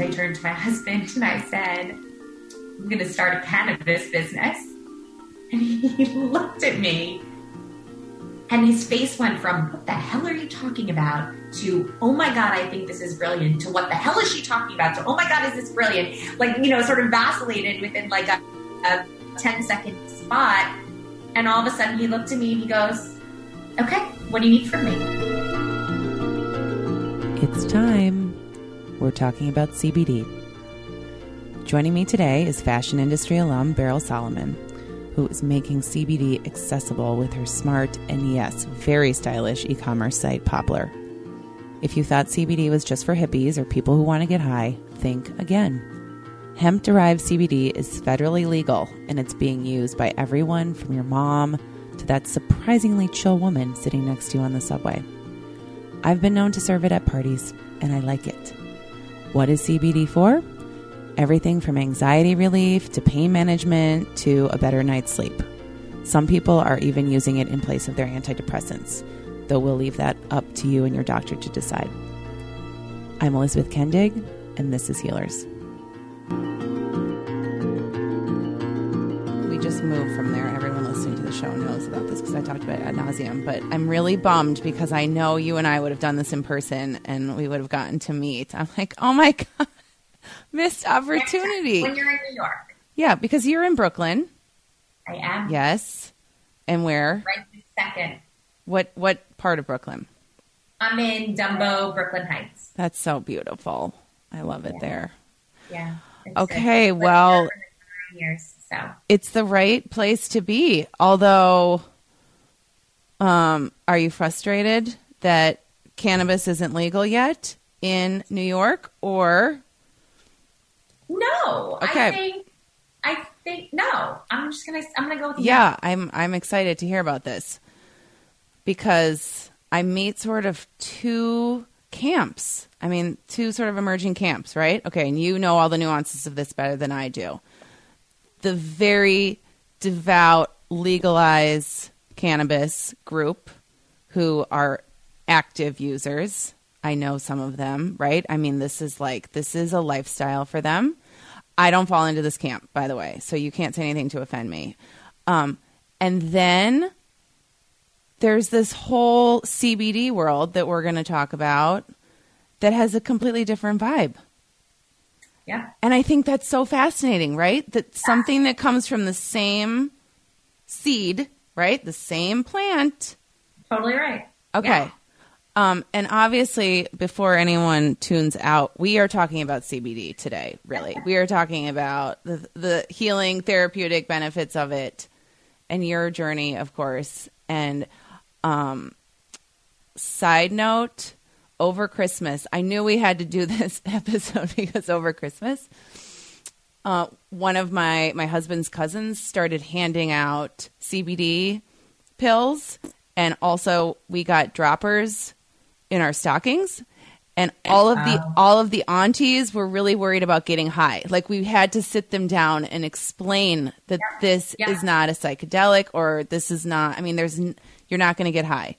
I turned to my husband and I said, I'm going to start a cannabis business. And he looked at me and his face went from, What the hell are you talking about? to, Oh my God, I think this is brilliant, to What the hell is she talking about? to, Oh my God, is this brilliant? Like, you know, sort of vacillated within like a, a 10 second spot. And all of a sudden he looked at me and he goes, Okay, what do you need from me? It's time. We're talking about CBD. Joining me today is fashion industry alum Beryl Solomon, who is making CBD accessible with her smart and, yes, very stylish e commerce site, Poplar. If you thought CBD was just for hippies or people who want to get high, think again. Hemp derived CBD is federally legal and it's being used by everyone from your mom to that surprisingly chill woman sitting next to you on the subway. I've been known to serve it at parties, and I like it. What is CBD for? Everything from anxiety relief to pain management to a better night's sleep. Some people are even using it in place of their antidepressants, though we'll leave that up to you and your doctor to decide. I'm Elizabeth Kendig, and this is Healers. We just moved from show knows about this because I talked about it ad nauseum. But I'm really bummed because I know you and I would have done this in person and we would have gotten to meet. I'm like, oh my God, missed opportunity. When you're in New York, Yeah, because you're in Brooklyn. I am Yes. And where? right this second. What what part of Brooklyn? I'm in Dumbo, Brooklyn Heights. That's so beautiful. I love it Yeah. there. Yeah. It's Okay, well- there for nine years, so It's the right place to be. Although um are you frustrated that cannabis isn't legal yet in New York or no. Okay. I think I think no. I'm just gonna I'm gonna go with Yeah, I'm I'm excited to hear about this because I meet sort of two camps. I mean, two sort of emerging camps, right? Okay, and you know all the nuances of this better than I do. The very devout legalize cannabis group who are active users. I know some of them, right? I mean, this is like this is a lifestyle for them. I don't fall into this camp, by the way, so you can't say anything to offend me. Um, and then there's this whole CBD world that we're going to talk about that has a completely different vibe. Yeah. And I think that's so fascinating, right? That something that comes from the same seed, right? The same plant. Totally right. Okay. Yeah. Um, and obviously, before anyone tunes out, we are talking about CBD today, really. We are talking about the, the healing therapeutic benefits of it and your journey, of course. And um, side note, over Christmas, I knew we had to do this episode because over Christmas, uh, one of my my husband's cousins started handing out CBD pills, and also we got droppers in our stockings. And all of the Wow. all of the aunties were really worried about getting high. Like we had to sit them down and explain that this Yeah. is not a psychedelic or this is not. I mean, there's n- you're not going to get high,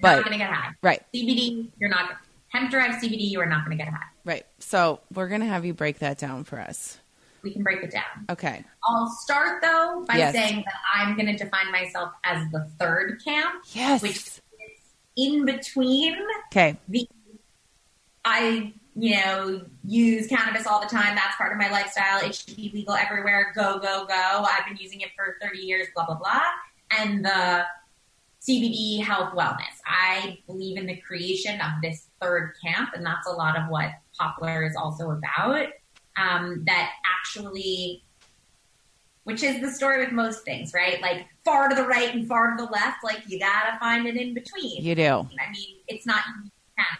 but you're not gonna get high. right, CBD, you're not hemp derived CBD, you are not gonna get high. right. So we're going to have you break that down for us. We can break it down. Okay. I'll start though by Yes. saying that I'm gonna define myself as the third camp, Yes. which is in between okay. the I, you know, use cannabis all the time. That's part of my lifestyle. It should be legal everywhere. Go, go, go. I've been using it for 30 years, blah, blah, blah. And the CBD health wellness. I believe in the creation of this third camp, and that's a lot of what Poplar is also about. Um, that actually, which is the story with most things, right? Like far to the right and far to the left, like you gotta find an in between. You do. I mean, it's not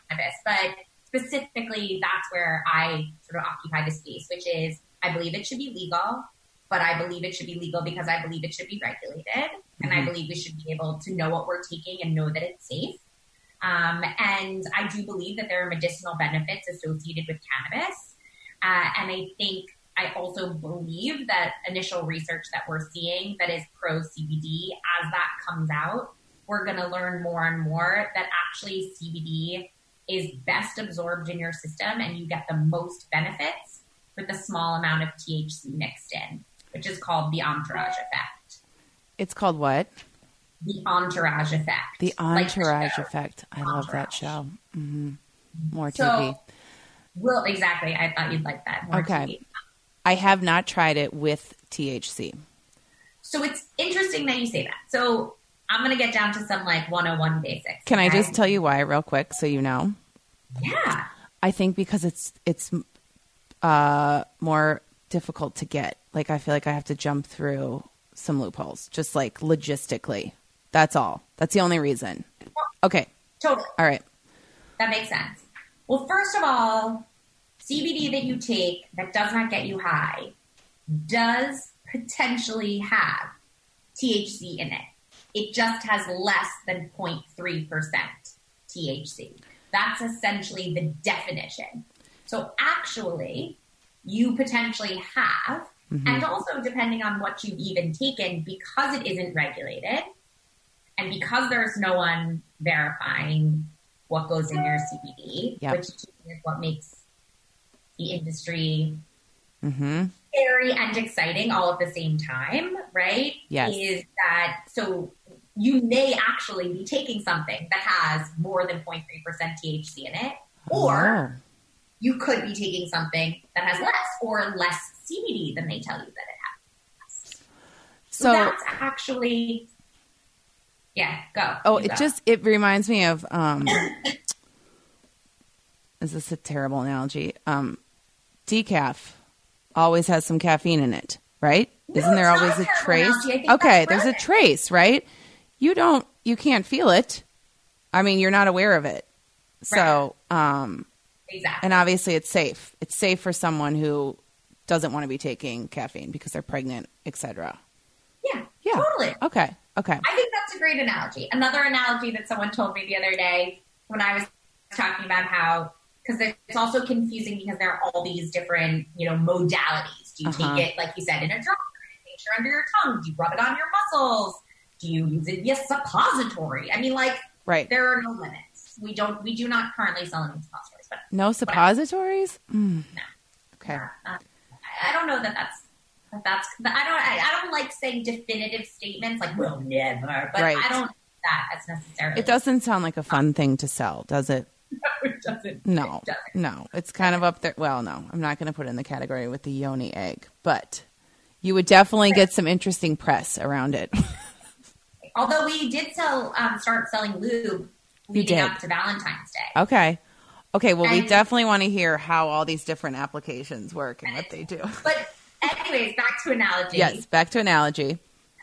cannabis, but specifically, that's where I sort of occupy the space, which is I believe it should be legal, but I believe it should be legal because I believe it should be regulated, and I Mhm. believe we should be able to know what we're taking and know that it's safe. Um, and I do believe that there are medicinal benefits associated with cannabis, uh, and I think I also believe that initial research that we're seeing that is pro CBD, as that comes out, we're going to learn more and more that actually CBD is best absorbed in your system and you get the most benefits with the small amount of THC mixed in, which is called the entourage effect. It's called what? The entourage effect. The Like entourage show. effect. I love that Entourage. show. hmm More So, TV. Well, exactly. I thought you'd like that. More Okay. TV. I have not tried it with THC. So it's interesting that you say that. So I'm going to get down to some like 101 basics. Can I just tell you why, real quick, so you know? Yeah. I think because it's it's uh, more difficult to get. Like I feel like I have to jump through some loopholes, just like logistically. That's all. That's the only reason. Okay. Totally. All right. That makes sense. Well, first of all, CBD that you take that does not get you high does potentially have THC in it. It just has less than 0.3% THC. That's essentially the definition. So actually, you potentially have, and also depending on what you've even taken, because it isn't regulated, and because there's no one verifying what goes in your CBD, Yep. which is what makes the industry Mm-hmm. scary and exciting all at the same time, right? Yes. Is that so you may actually be taking something that has more than 0.3% THC in it, or Oh. You could be taking something that has less or less CBD than they tell you that it has. So, So that's actually, yeah, go. Oh, You it go. just it reminds me of um is this a terrible analogy? Um decaf always has some caffeine in it, right? No, Isn't there always a a trace? analogy. I think Okay, there's a trace, right? You don't you can't feel it. I mean, you're not aware of it. So, um exactly. and obviously it's safe. It's safe for someone who doesn't want to be taking caffeine because they're pregnant, etc. yeah, Yeah. totally. Okay. Okay. I think that's a great analogy. Another analogy that someone told me the other day when I was talking about how because it's also confusing because there are all these different you know modalities. Do you Uh-huh. take it like you said in a drop? Do you make under your tongue? Do you rub it on your muscles? Do you use it via suppository? I mean, like Right. there are no limits. We don't. We do not currently sell any suppositories, but No suppositories? Mm. No. Okay. uh, I don't know that that's. that That's I don't I, I don't like saying definitive statements like we'll never, but Right. I don't think that as necessarily. It doesn't sound like a fun thing to sell, does it? it doesn't. No, It doesn't. no. It's kind of up there. Well, no, I'm not going to put it in the category with the yoni egg, but you would definitely get some interesting press around it. Although we did sell, um, start selling lube leading up to Valentine's Day. okay. Okay, well, we definitely want to hear how all these different applications work and what they do. But anyways, back to analogy. Yes, back to analogy.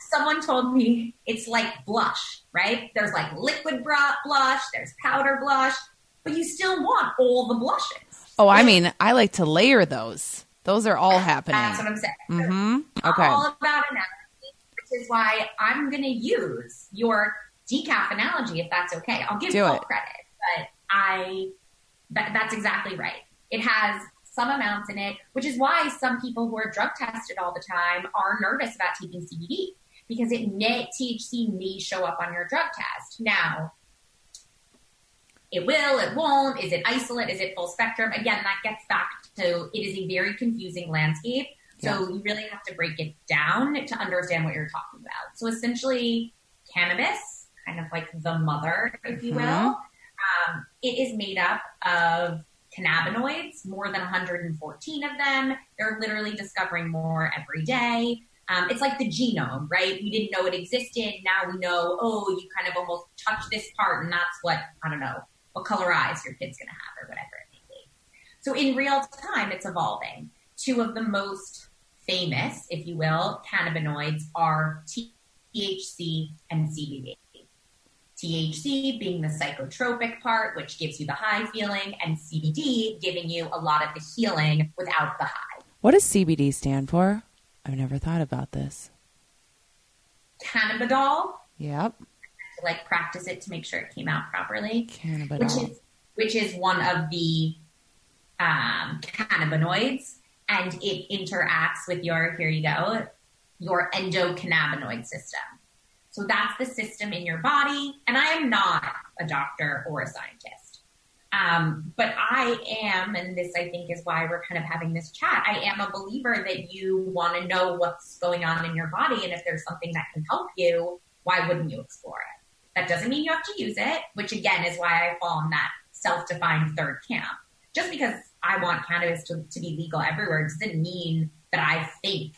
Someone told me it's like blush, right? There's like liquid blush, there's powder blush, but you still want all the blushes. Oh, I mean, I like to layer those. Those are all happening. that's what I'm saying. Mm-hmm. Okay. all about analogy, which is why I'm going to use your decaf analogy if that's okay. I'll give Do full it. credit, but I that, that's exactly right. It has some amounts in it, which is why some people who are drug tested all the time are nervous about taking CBD because it may THC may show up on your drug test. Now, it will, it won't. Is it isolate? Is it full spectrum? Again, that gets back to it is a very confusing landscape. So you really have to break it down to understand what you're talking about. So essentially, cannabis, kind of like the mother, if you will, Mhm. Um, it is made up of cannabinoids, more than 114 of them. They're literally discovering more every day. Um, it's like the genome, right? We didn't know it existed. Now we know, oh, you kind of almost touch this part, and that's what, I don't know, what color eyes your kid's going to have or whatever it may be. So in real time, it's evolving. Two of the most famous, if you will, cannabinoids are THC and CBD. THC being the psychotropic part, which gives you the high feeling, and CBD giving you a lot of the healing without the high. What does CBD stand for? I've never thought about this. Cannabidiol, Yep. to like practice it to make sure it came out properly. which is which is one of the um, cannabinoids, and it interacts with your here you go your endocannabinoid system. So that's the system in your body. And I am not a doctor or a scientist. Um, but I am, and this I think is why we're kind of having this chat. I am a believer that you want to know what's going on in your body, and if there's something that can help you, why wouldn't you explore it? That doesn't mean you have to use it, which again is why I fall in that self-defined third camp. Just because I want cannabis to, to be legal everywhere doesn't mean that I think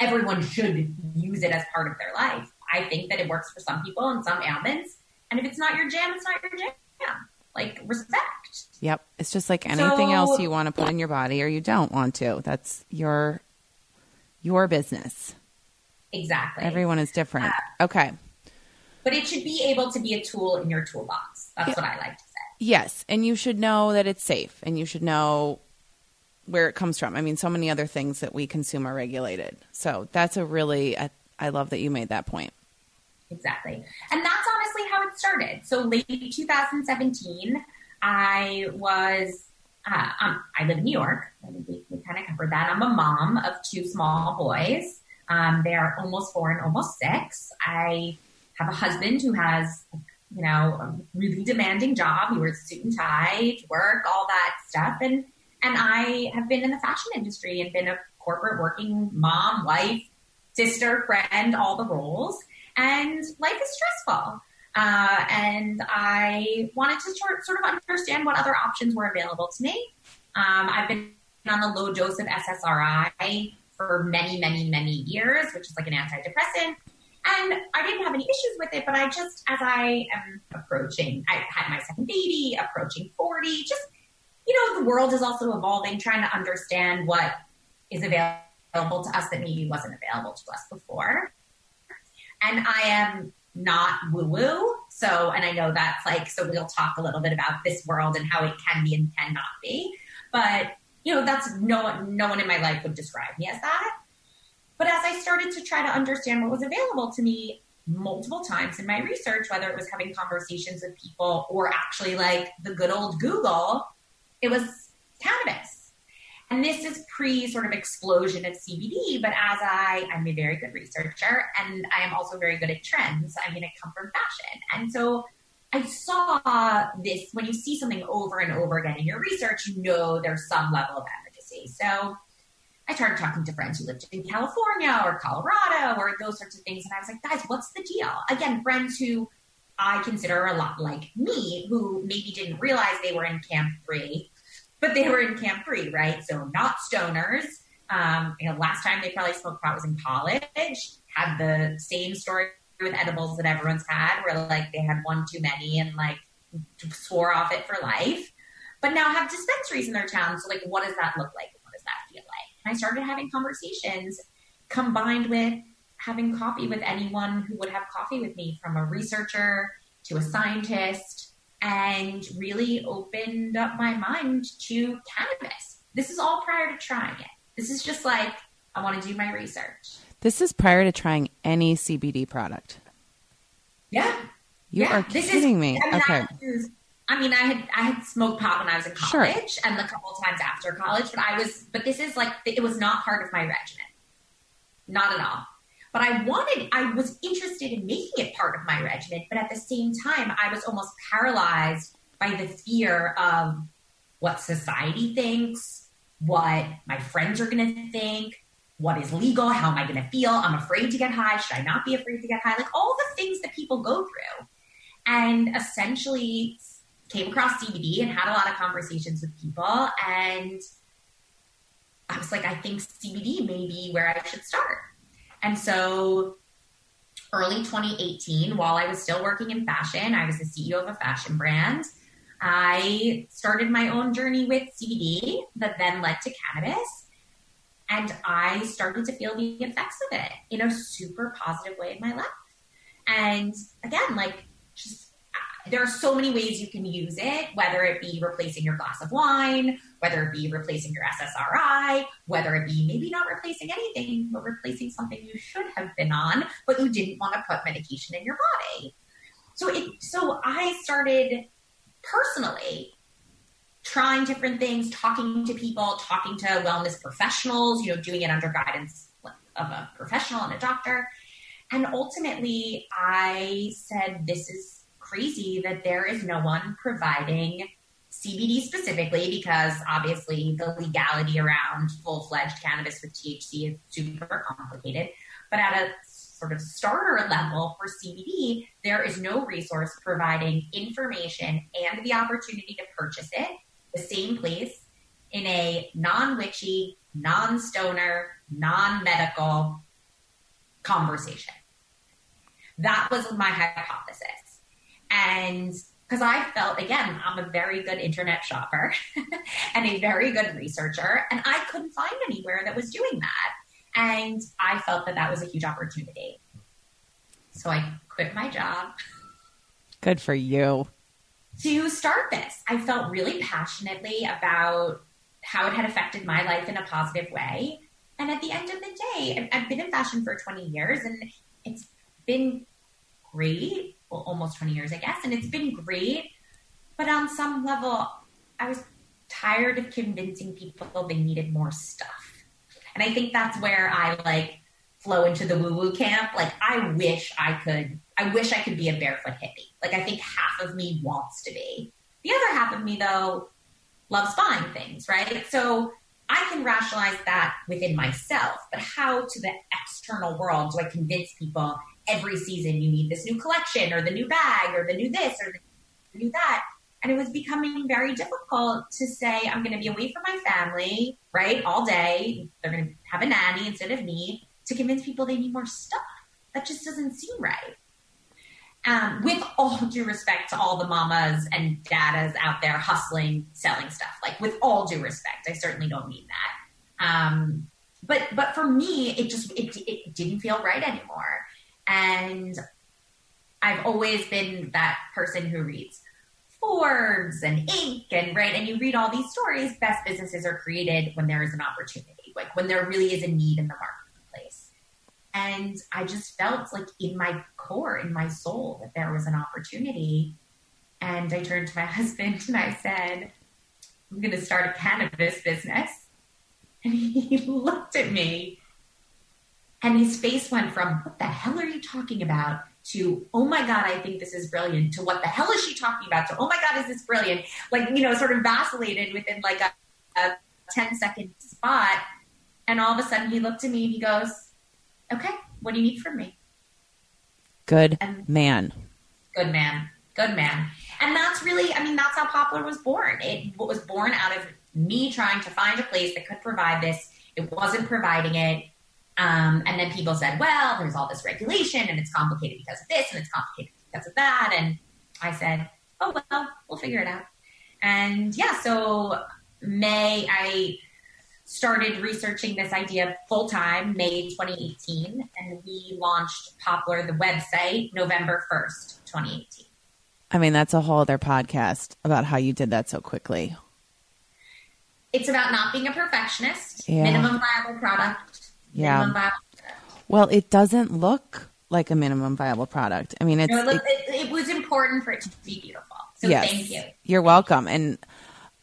everyone should use it as part of their life. I think that it works for some people and some ailments, and if it's not your jam, it's not your jam. Like respect. Yep. It's just like anything so, else you want to put in your body or you don't want to. That's your your business. Exactly. Everyone is different. Uh, okay. But it should be able to be a tool in your toolbox. That's yeah. what I like to say. Yes, and you should know that it's safe and you should know where it comes from. I mean, so many other things that we consume are regulated. So that's a really, I, I love that you made that point. Exactly. And that's honestly how it started. So late 2017, I was, uh, um, I live in New York. We, we kind of covered that. I'm a mom of two small boys. Um, they are almost four and almost six. I have a husband who has, you know, a really demanding job. He wears a suit and tie, work, all that stuff. And and I have been in the fashion industry and been a corporate working mom, wife, sister, friend, all the roles. And life is stressful. Uh, and I wanted to sort, sort of understand what other options were available to me. Um, I've been on the low dose of SSRI for many, many, many years, which is like an antidepressant. And I didn't have any issues with it, but I just, as I am approaching, I had my second baby, approaching 40, just you know, the world is also evolving, trying to understand what is available to us that maybe wasn't available to us before. And I am not woo woo. So, and I know that's like, so we'll talk a little bit about this world and how it can be and cannot be. But, you know, that's no no one in my life would describe me as that. But as I started to try to understand what was available to me multiple times in my research, whether it was having conversations with people or actually like the good old Google, it was cannabis. And this is pre sort of explosion of CBD, but as I, I'm a very good researcher and I am also very good at trends. I mean, I come from fashion. And so I saw this when you see something over and over again in your research, you know there's some level of efficacy. So I started talking to friends who lived in California or Colorado or those sorts of things. And I was like, guys, what's the deal? Again, friends who I consider a lot like me, who maybe didn't realize they were in camp three but they were in camp three, right? So not stoners. Um, you know, last time they probably smoked pot was in college. Had the same story with edibles that everyone's had, where like they had one too many and like swore off it for life. But now have dispensaries in their town. So like, what does that look like? What does that feel like? And I started having conversations combined with having coffee with anyone who would have coffee with me, from a researcher to a scientist and really opened up my mind to cannabis. This is all prior to trying it. This is just like, I want to do my research. This is prior to trying any CBD product. Yeah. You yeah. are this kidding is, me. I mean, okay. I, I mean, I had I had smoked pot when I was in college sure. and a couple times after college, but I was but this is like it was not part of my regimen. Not at all. But I wanted, I was interested in making it part of my regimen, but at the same time, I was almost paralyzed by the fear of what society thinks, what my friends are going to think, what is legal, how am I going to feel? I'm afraid to get high. Should I not be afraid to get high? Like all the things that people go through. And essentially came across CBD and had a lot of conversations with people. And I was like, I think CBD may be where I should start. And so early 2018, while I was still working in fashion, I was the CEO of a fashion brand. I started my own journey with CBD that then led to cannabis. And I started to feel the effects of it in a super positive way in my life. And again, like just there are so many ways you can use it, whether it be replacing your glass of wine, whether it be replacing your SSRI, whether it be maybe not replacing anything, but replacing something you should have been on, but you didn't want to put medication in your body. So it, so I started personally trying different things, talking to people, talking to wellness professionals, you know, doing it under guidance of a professional and a doctor. And ultimately, I said, this is crazy that there is no one providing CBD specifically, because obviously the legality around full fledged cannabis with THC is super complicated. But at a sort of starter level for CBD, there is no resource providing information and the opportunity to purchase it the same place in a non witchy, non stoner, non medical conversation. That was my hypothesis. And because I felt, again, I'm a very good internet shopper and a very good researcher, and I couldn't find anywhere that was doing that. And I felt that that was a huge opportunity. So I quit my job. Good for you. To start this, I felt really passionately about how it had affected my life in a positive way. And at the end of the day, I've been in fashion for 20 years and it's been great. Well, almost 20 years, I guess. And it's been great. But on some level, I was tired of convincing people they needed more stuff. And I think that's where I like flow into the woo woo camp. Like, I wish I could, I wish I could be a barefoot hippie. Like, I think half of me wants to be. The other half of me, though, loves buying things, right? So I can rationalize that within myself, but how to the external world do I convince people every season you need this new collection or the new bag or the new this or the new that? And it was becoming very difficult to say, I'm going to be away from my family, right, all day. They're going to have a nanny instead of me to convince people they need more stuff. That just doesn't seem right. Um, with all due respect to all the mamas and dadas out there hustling, selling stuff, like with all due respect, I certainly don't mean that. Um, but but for me, it just it, it didn't feel right anymore, and I've always been that person who reads Forbes and Inc. and right, and you read all these stories. Best businesses are created when there is an opportunity, like when there really is a need in the marketplace. And I just felt like in my core, in my soul, that there was an opportunity. And I turned to my husband and I said, I'm going to start a cannabis business. And he looked at me and his face went from, What the hell are you talking about? to, Oh my God, I think this is brilliant, to what the hell is she talking about? to, Oh my God, is this brilliant? Like, you know, sort of vacillated within like a, a 10 second spot. And all of a sudden he looked at me and he goes, Okay, what do you need from me? Good And- man. Good man. Good man. And that's really, I mean, that's how Poplar was born. It was born out of me trying to find a place that could provide this. It wasn't providing it. Um, and then people said, well, there's all this regulation and it's complicated because of this and it's complicated because of that. And I said, oh, well, we'll figure it out. And yeah, so May, I started researching this idea full time, May 2018, and we launched Poplar, the website, November 1st, 2018. I mean, that's a whole other podcast about how you did that so quickly. It's about not being a perfectionist, Yeah. minimum viable product. Yeah. Minimum viable product. Well, it doesn't look like a minimum viable product. I mean, it's No, it- look, it, it was important for it to be beautiful. So yes, thank you. You're welcome. And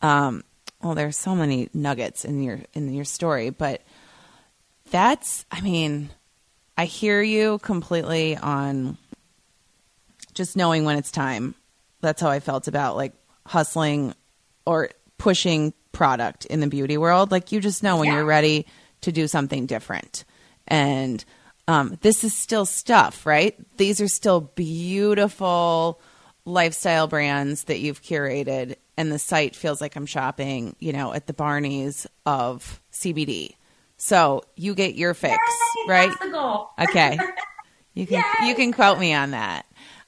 um, well, there's so many nuggets in your in your story, but that's. I mean, I hear you completely on just knowing when it's time. That's how I felt about like hustling or pushing product in the beauty world. Like you just know when Yeah. you're ready to do something different. And um, this is still stuff, right? These are still beautiful lifestyle brands that you've curated, and the site feels like I'm shopping, you know, at the Barneys of CBD. So you get your fix, Yay, right? That's the goal. Okay, you can Yay. you can quote me on that.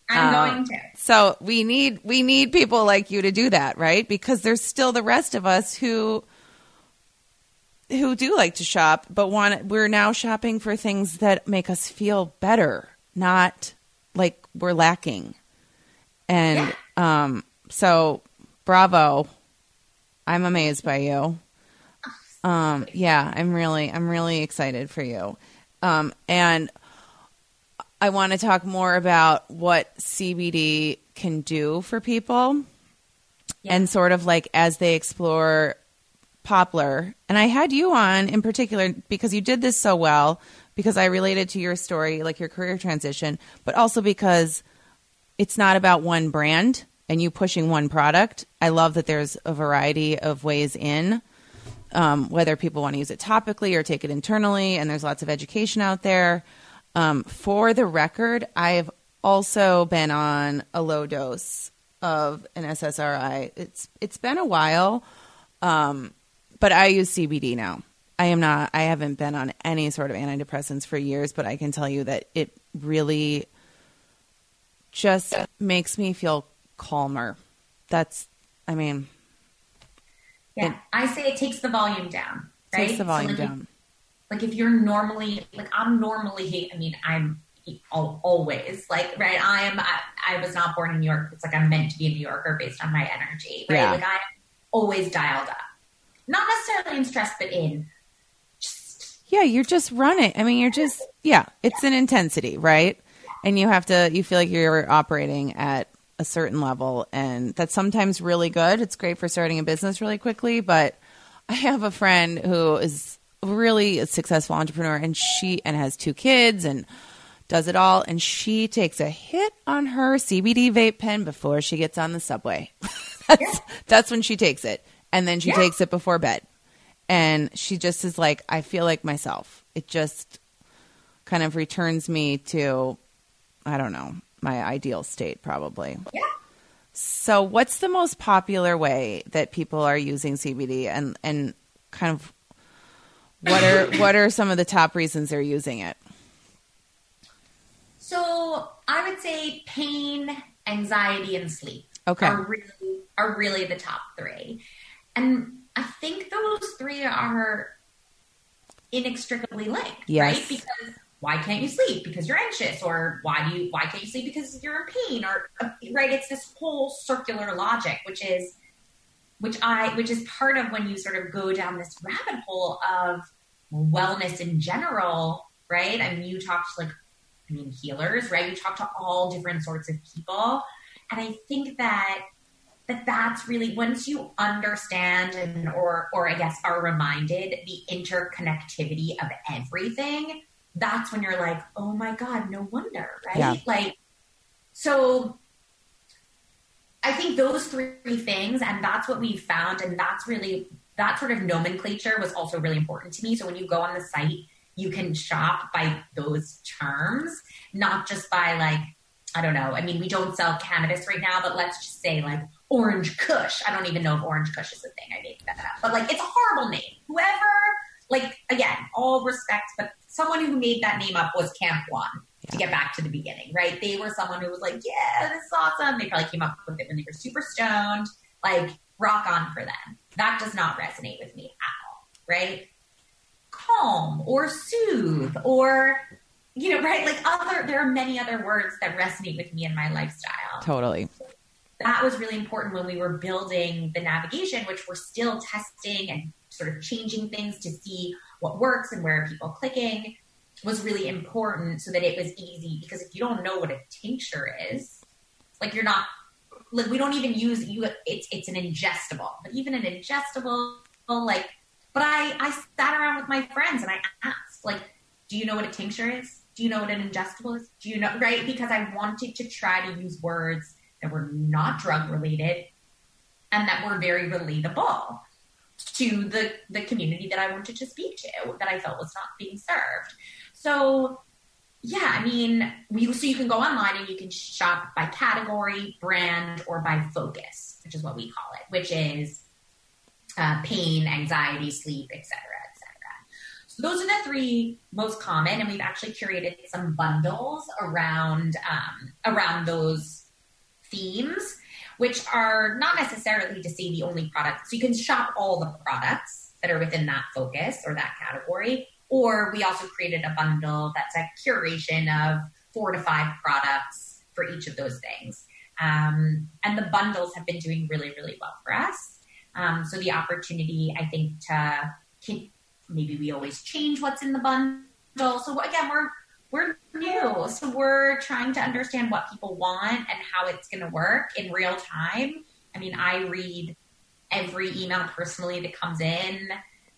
I'm Um, going to. So we need we need people like you to do that, right? Because there's still the rest of us who who do like to shop, but want we're now shopping for things that make us feel better, not like we're lacking. And um so bravo. I'm amazed by you. Um yeah, I'm really I'm really excited for you. Um and I want to talk more about what CBD can do for people Yeah. and sort of like as they explore Poplar. And I had you on in particular because you did this so well because I related to your story, like your career transition, but also because it's not about one brand and you pushing one product, I love that there's a variety of ways in. Um, whether people want to use it topically or take it internally, and there's lots of education out there. Um, for the record, I've also been on a low dose of an SSRI. It's it's been a while, um, but I use CBD now. I am not. I haven't been on any sort of antidepressants for years, but I can tell you that it really just makes me feel calmer. That's. I mean. Yeah, it, I say it takes the volume down. Right? Takes the volume so like down. If, like if you're normally like I'm normally. I mean, I'm always like right i am I, I, was not born in new york it's like i'm meant to be a new yorker based on my energy right yeah. like i'm always dialed up not necessarily in stress but in just yeah you're just running i mean you're just yeah it's yeah. an intensity right and you have to you feel like you're operating at a certain level and that's sometimes really good it's great for starting a business really quickly but i have a friend who is really a successful entrepreneur and she and has two kids and does it all, and she takes a hit on her CBD vape pen before she gets on the subway. that's yeah. that's when she takes it, and then she yeah. takes it before bed, and she just is like, I feel like myself. It just kind of returns me to, I don't know, my ideal state, probably. Yeah. So, what's the most popular way that people are using CBD, and and kind of what are what are some of the top reasons they're using it? So I would say pain, anxiety, and sleep okay. are really are really the top three. And I think those three are inextricably linked, yes. right? Because why can't you sleep? Because you're anxious, or why do you why can't you sleep? Because you're in pain, or uh, right? It's this whole circular logic, which is which I which is part of when you sort of go down this rabbit hole of wellness in general, right? I mean, you talk to like I mean, healers, right? You talk to all different sorts of people. And I think that that that's really once you understand and or or I guess are reminded the interconnectivity of everything, that's when you're like, oh my God, no wonder, right? Yeah. Like so I think those three things, and that's what we found, and that's really that sort of nomenclature was also really important to me. So when you go on the site, you can shop by those terms, not just by like, I don't know. I mean, we don't sell cannabis right now, but let's just say like Orange Kush. I don't even know if Orange Kush is a thing. I made that up. But like, it's a horrible name. Whoever, like, again, all respect, but someone who made that name up was Camp One. To get back to the beginning, right? They were someone who was like, yeah, this is awesome. They probably came up with it when they were super stoned. Like, rock on for them. That does not resonate with me at all, right? calm or soothe or you know right like other there are many other words that resonate with me in my lifestyle totally that was really important when we were building the navigation which we're still testing and sort of changing things to see what works and where are people clicking was really important so that it was easy because if you don't know what a tincture is like you're not like we don't even use you it's it's an ingestible but even an ingestible like but I, I sat around with my friends and I asked, like, do you know what a tincture is? Do you know what an ingestible is? Do you know, right? Because I wanted to try to use words that were not drug related and that were very relatable to the, the community that I wanted to speak to that I felt was not being served. So, yeah, I mean, we, so you can go online and you can shop by category, brand, or by focus, which is what we call it, which is uh, pain, anxiety, sleep, etc., etc. So those are the three most common, and we've actually curated some bundles around um, around those themes, which are not necessarily to say the only product. So you can shop all the products that are within that focus or that category, or we also created a bundle that's a curation of four to five products for each of those things. Um, and the bundles have been doing really, really well for us. Um, so the opportunity, I think, to maybe we always change what's in the bundle. So again, we're we're new, so we're trying to understand what people want and how it's going to work in real time. I mean, I read every email personally that comes in.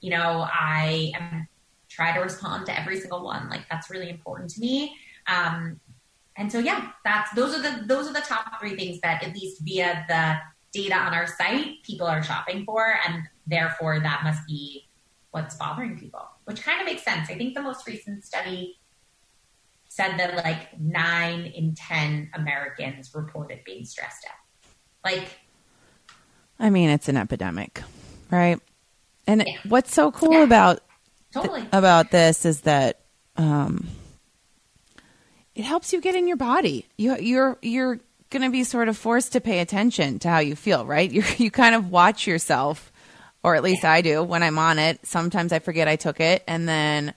You know, I am try to respond to every single one. Like that's really important to me. Um, and so yeah, that's those are the those are the top three things that at least via the data on our site people are shopping for, and therefore that must be what's bothering people, which kind of makes sense. I think the most recent study said that like nine in ten Americans reported being stressed out. Like, I mean, it's an epidemic, right? And Yeah. what's so cool Yeah. about totally. about this is that um, it helps you get in your body. You you're you're going to be sort of forced to pay attention to how you feel, right? You you kind of watch yourself, or at least I do when I'm on it. Sometimes I forget I took it, and then,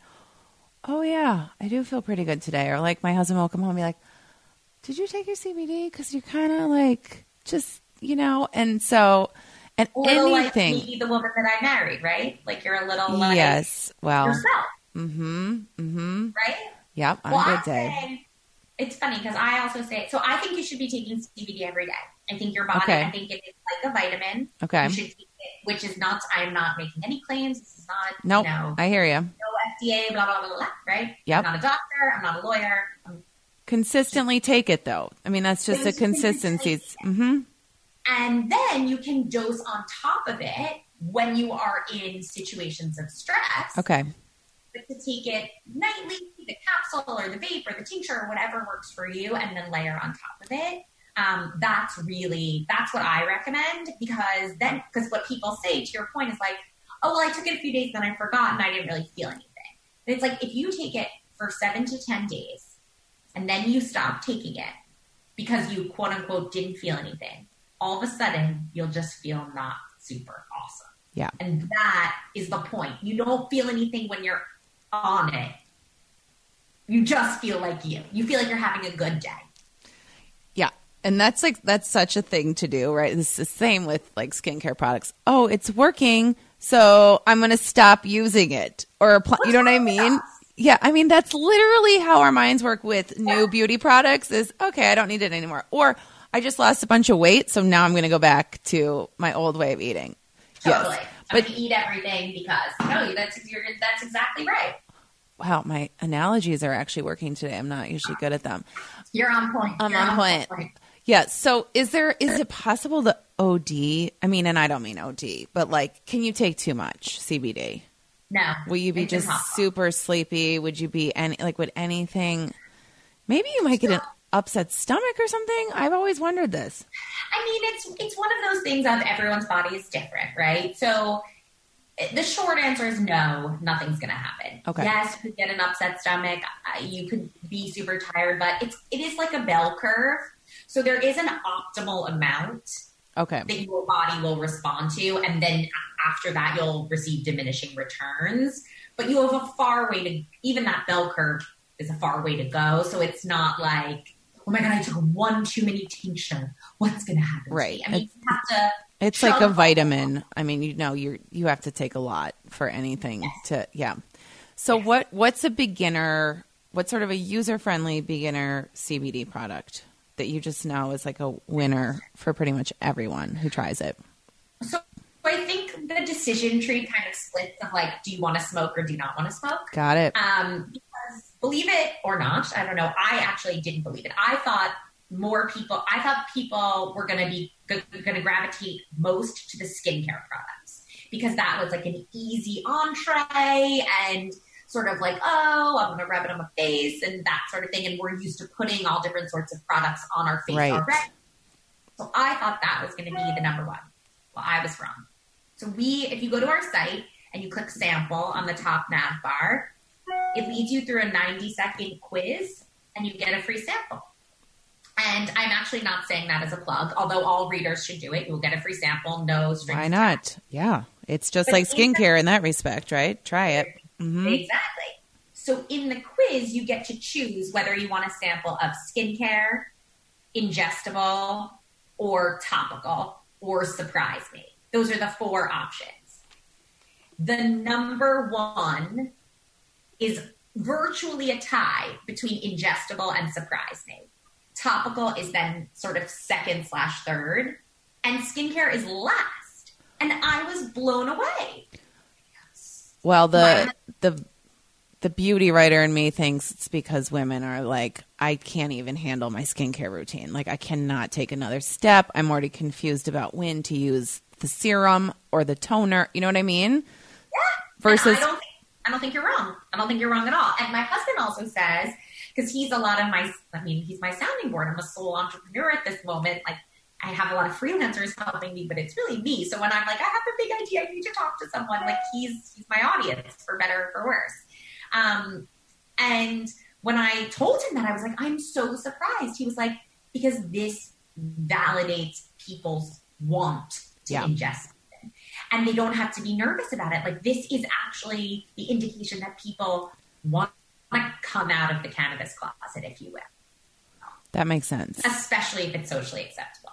oh yeah, I do feel pretty good today. Or like my husband will come home and be like, "Did you take your CBD? Because you're kind of like just you know." And so, and or like anything, maybe the woman that I married, right? Like you're a little like yes, well, yourself, mm-hmm, mm-hmm, right? yep, on well, a good day. say it's funny because I also say so. I think you should be taking CBD every day. I think your body. Okay. I think it is like a vitamin. Okay. You should take it, which is not. I'm not making any claims. This is not. Nope. You know, I hear you. no FDA. Blah blah blah blah. right. Yep. I'm not a doctor. I'm not a lawyer. I'm, Consistently take it though. I mean, that's just a consistency. Mm-hmm. and then you can dose on top of it when you are in situations of stress. Okay. but to take it nightly, the capsule or the vape or the tincture or whatever works for you, and then layer on top of it. Um, that's really that's what I recommend because then because what people say to your point is like, oh well, I took it a few days, then I forgot, and I didn't really feel anything. It's like if you take it for seven to ten days, and then you stop taking it because you quote unquote didn't feel anything, all of a sudden you'll just feel not super awesome. Yeah. And that is the point. You don't feel anything when you're on it. You just feel like you. You feel like you're having a good day. Yeah. And that's like that's such a thing to do, right? It's the same with like skincare products. Oh, it's working, so I'm going to stop using it. Or apply, you know what I mean? Yeah, I mean that's literally how our minds work with new beauty products is okay, I don't need it anymore. Or I just lost a bunch of weight, so now I'm going to go back to my old way of eating. Totally. Yes. I'm But eat everything because no, that's you're, that's exactly right. wow, my analogies are actually working today. I'm not usually good at them. You're on point. I'm You're on point. Yeah. So is there is it possible to OD? I mean, and I don't mean OD, but like, can you take too much CBD? No. Will you be just super sleepy? Would you be any like would anything? Maybe you might get an upset stomach or something. I've always wondered this. I mean, it's it's one of those things of everyone's body is different, right? So the short answer is no, nothing's going to happen. Okay. Yes, you could get an upset stomach. You could be super tired, but it's it is like a bell curve. So there is an optimal amount Okay. that your body will respond to, and then after that, you'll receive diminishing returns. But you have a far way to even that bell curve is a far way to go. So it's not like, oh my god, I took one too many tincture. What's going to happen? to Right. me? I mean, you have to. It's like a vitamin. I mean, you know, you you have to take a lot for anything to yeah. So what what's a beginner? What sort of a user friendly beginner CBD product that you just know is like a winner for pretty much everyone who tries it? So I think the decision tree kind of splits of like, do you want to smoke or do you not want to smoke? Got it. Um, because believe it or not, I don't know. I actually didn't believe it. I thought more people. I thought people were going to be going to gravitate most to the skincare products because that was like an easy entree and sort of like, oh, I'm going to rub it on my face and that sort of thing. And we're used to putting all different sorts of products on our face Right. already. So I thought that was going to be the number one. Well, I was wrong. So we, if you go to our site and you click sample on the top nav bar, it leads you through a 90 second quiz and you get a free sample. And I'm actually not saying that as a plug, although all readers should do it. You'll get a free sample, no strings. Why not? Yeah. It's just But like skincare in that respect, right? Try it. Hmm Exactly. So in the quiz, you get to choose whether you want a sample of skincare, ingestible, or topical, or surprise me. Those are the four options. The number one is virtually a tie between ingestible and surprise me. Topical is then sort of second slash third, and skincare is last. And I was blown away. Well, the the the beauty writer in me thinks it's because women are like I can't even handle my skincare routine. Like I cannot take another step. I'm already confused about when to use the serum or the toner. You know what I mean? Yeah. Versus I don't, think, I don't think you're wrong. I don't think you're wrong at all. And my husband also says, because he's a lot of my, I mean, he's my sounding board. I'm a sole entrepreneur at this moment. Like I have a lot of freelancers helping me, but it's really me. So when I'm like, I have a big idea, I need to talk to someone. Like he's he's my audience for better or for worse. Um, and when I told him that, I was like, I'm so surprised. He was like, because this validates people's want to Yeah. ingest it. And they don't have to be nervous about it. Like this is actually the indication that people want to come out of the cannabis closet, if you will, that makes sense. especially if it's socially acceptable.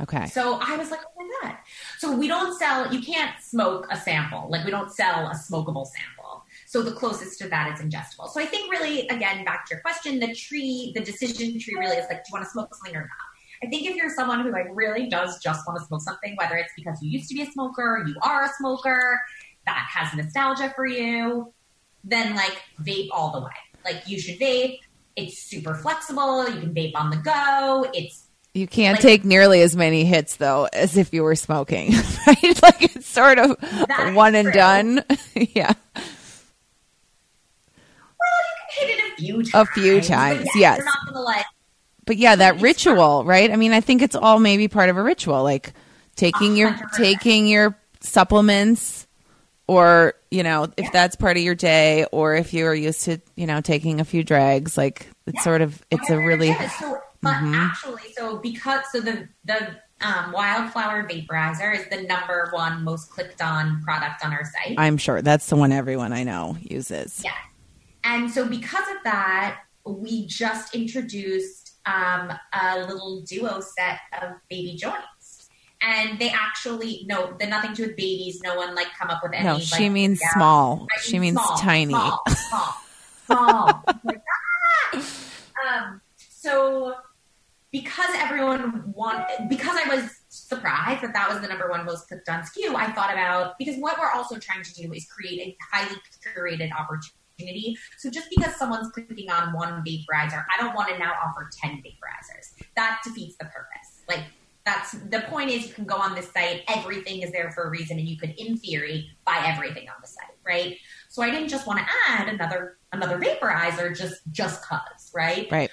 Okay. So I was like, oh my. So we don't sell, you can't smoke a sample. Like we don't sell a smokable sample. So the closest to that is ingestible. So I think really, again, back to your question, the tree, the decision tree really is like, do you want to smoke something or not? I think if you're someone who like really does just want to smoke something, whether it's because you used to be a smoker, you are a smoker, that has nostalgia for you, then like vape all the way. Like you should vape. It's super flexible. You can vape on the go. It's You can't Like- take nearly as many hits though as if you were smoking, right? Like it's sort of one and true. done. yeah. Well, you can hit it a few times. A few but times, yeah, yes. Gonna like But yeah, that ritual, right? I mean, I think it's all maybe part of a ritual, like taking your 100%. taking your supplements or, you know, if Yeah. that's part of your day or if you're used to, you know, taking a few drags, like it's Yeah. sort of it's a really it but Mhm. actually, so because so the the um, wildflower vaporizer is the number one most clicked on product on our site. I'm sure that's the one everyone I know uses. Yeah. And so because of that, we just introduced um, a little duo set of baby joints. And they actually no, they're nothing to do with babies. No one like come up with any. No, like, she means yeah. small. I She means small, tiny. Small, small, small. Like, ah! um, so because everyone wanted, because I was surprised that that was the number one most clicked on SKU, I thought about because what we're also trying to do is create a highly curated opportunity. So just because someone's clicking on one vaporizer, I don't want to now offer ten vaporizers. That defeats the purpose. Like that's the point is you can go on this site, everything is there for a reason, and you could, in theory, buy everything on the site, right? So I didn't just want to add another another vaporizer just just cause, right? Right.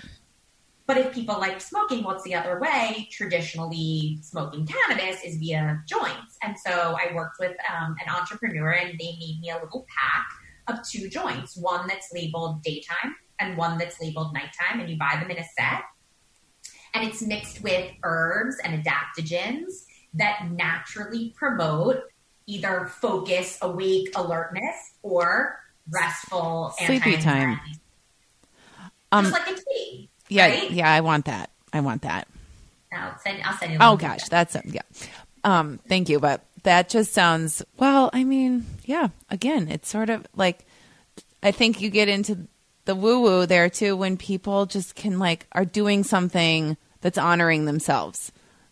But if people like smoking, what's the other way? Traditionally, smoking cannabis is via joints. And so I worked with um, an entrepreneur and they made me a little pack of two joints one that's labeled daytime and one that's labeled nighttime. And you buy them in a set. And it's mixed with herbs and adaptogens that naturally promote either focus, awake, alertness, or restful Sleepy time. Um Just like a tea. Yeah, right? yeah, I want that. I want that. I'll send. I'll send you. Oh gosh, that. that's yeah. Um, thank you, but that just sounds well. I mean, yeah. Again, it's sort of like I think you get into the woo woo there too when people just can like are doing something that's honoring themselves.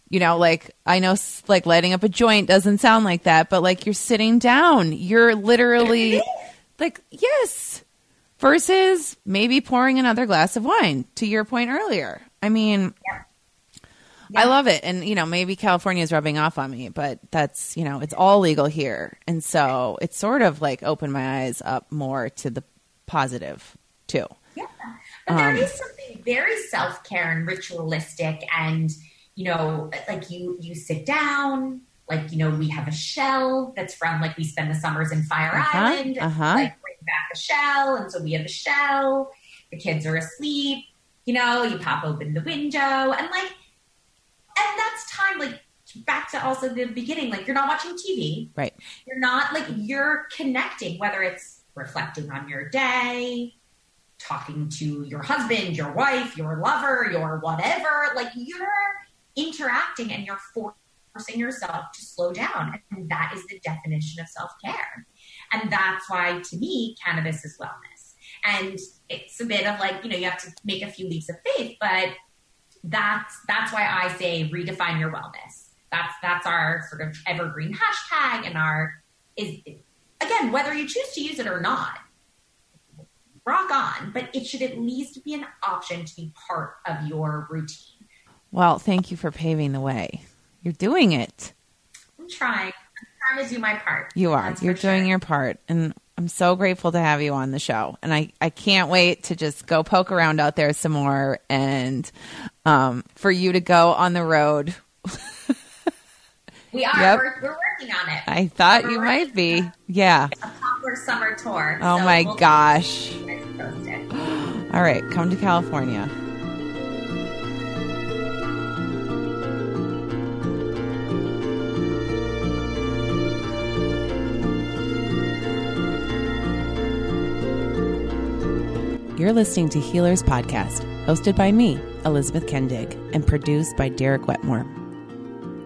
You know, like I know, s- like lighting up a joint doesn't sound like that, but like you're sitting down, you're literally like yes. Versus maybe pouring another glass of wine. To your point earlier, I mean, I love it. And, you know, maybe California is rubbing off on me, but that's, you know, it's all legal here. And so it's sort of like opened my eyes up more to the positive too. Yeah. But there Um, is something very self care and ritualistic, and you know, like you you sit down. Like you know, we have a shell that's from like we spend the summers in Fire Uh-huh, Island. uh-huh. Like back a shell, and so we have a shell. The kids are asleep. You know, you pop open the window, and like, and that's time. Like back to also the beginning. Like you're not watching TV. Right. You're not like you're connecting, whether it's reflecting on your day, talking to your husband, your wife, your lover, your whatever. Like you're interacting and you're forcing yourself to slow down. And that is the definition of self care. And that's why, to me, cannabis is wellness. And it's a bit of like, you know, you have to make a few leaps of faith, but that's that's why I say redefine your wellness. That's that's our sort of evergreen hashtag and our is again, whether you choose to use it or not, rock on, but it should at least be an option to be part of your routine. Well, thank you for paving the way. You're doing it. I'm trying. Trying to do my part. You are. That's You're doing sure. your part. And I'm so grateful to have you on the show. And I, I can't wait to just go poke around out there some more and um, for you to go on the road. We are. Yep. We're, we're working on it. I thought We're you might be. Yeah. A proper summer tour. Oh So my we'll- gosh. keep you guys posted. All right. Come to California. You're listening to Healers Podcast, hosted by me, Elizabeth Kendig, and produced by Derek Wetmore.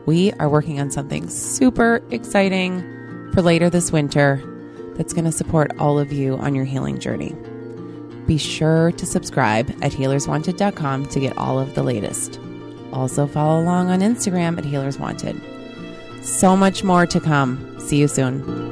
We are working on something super exciting for later this winter that's going to support all of you on your healing journey. Be sure to subscribe at healerswanted.com to get all of the latest. Also, follow along on Instagram at Healers Wanted. So much more to come. See you soon.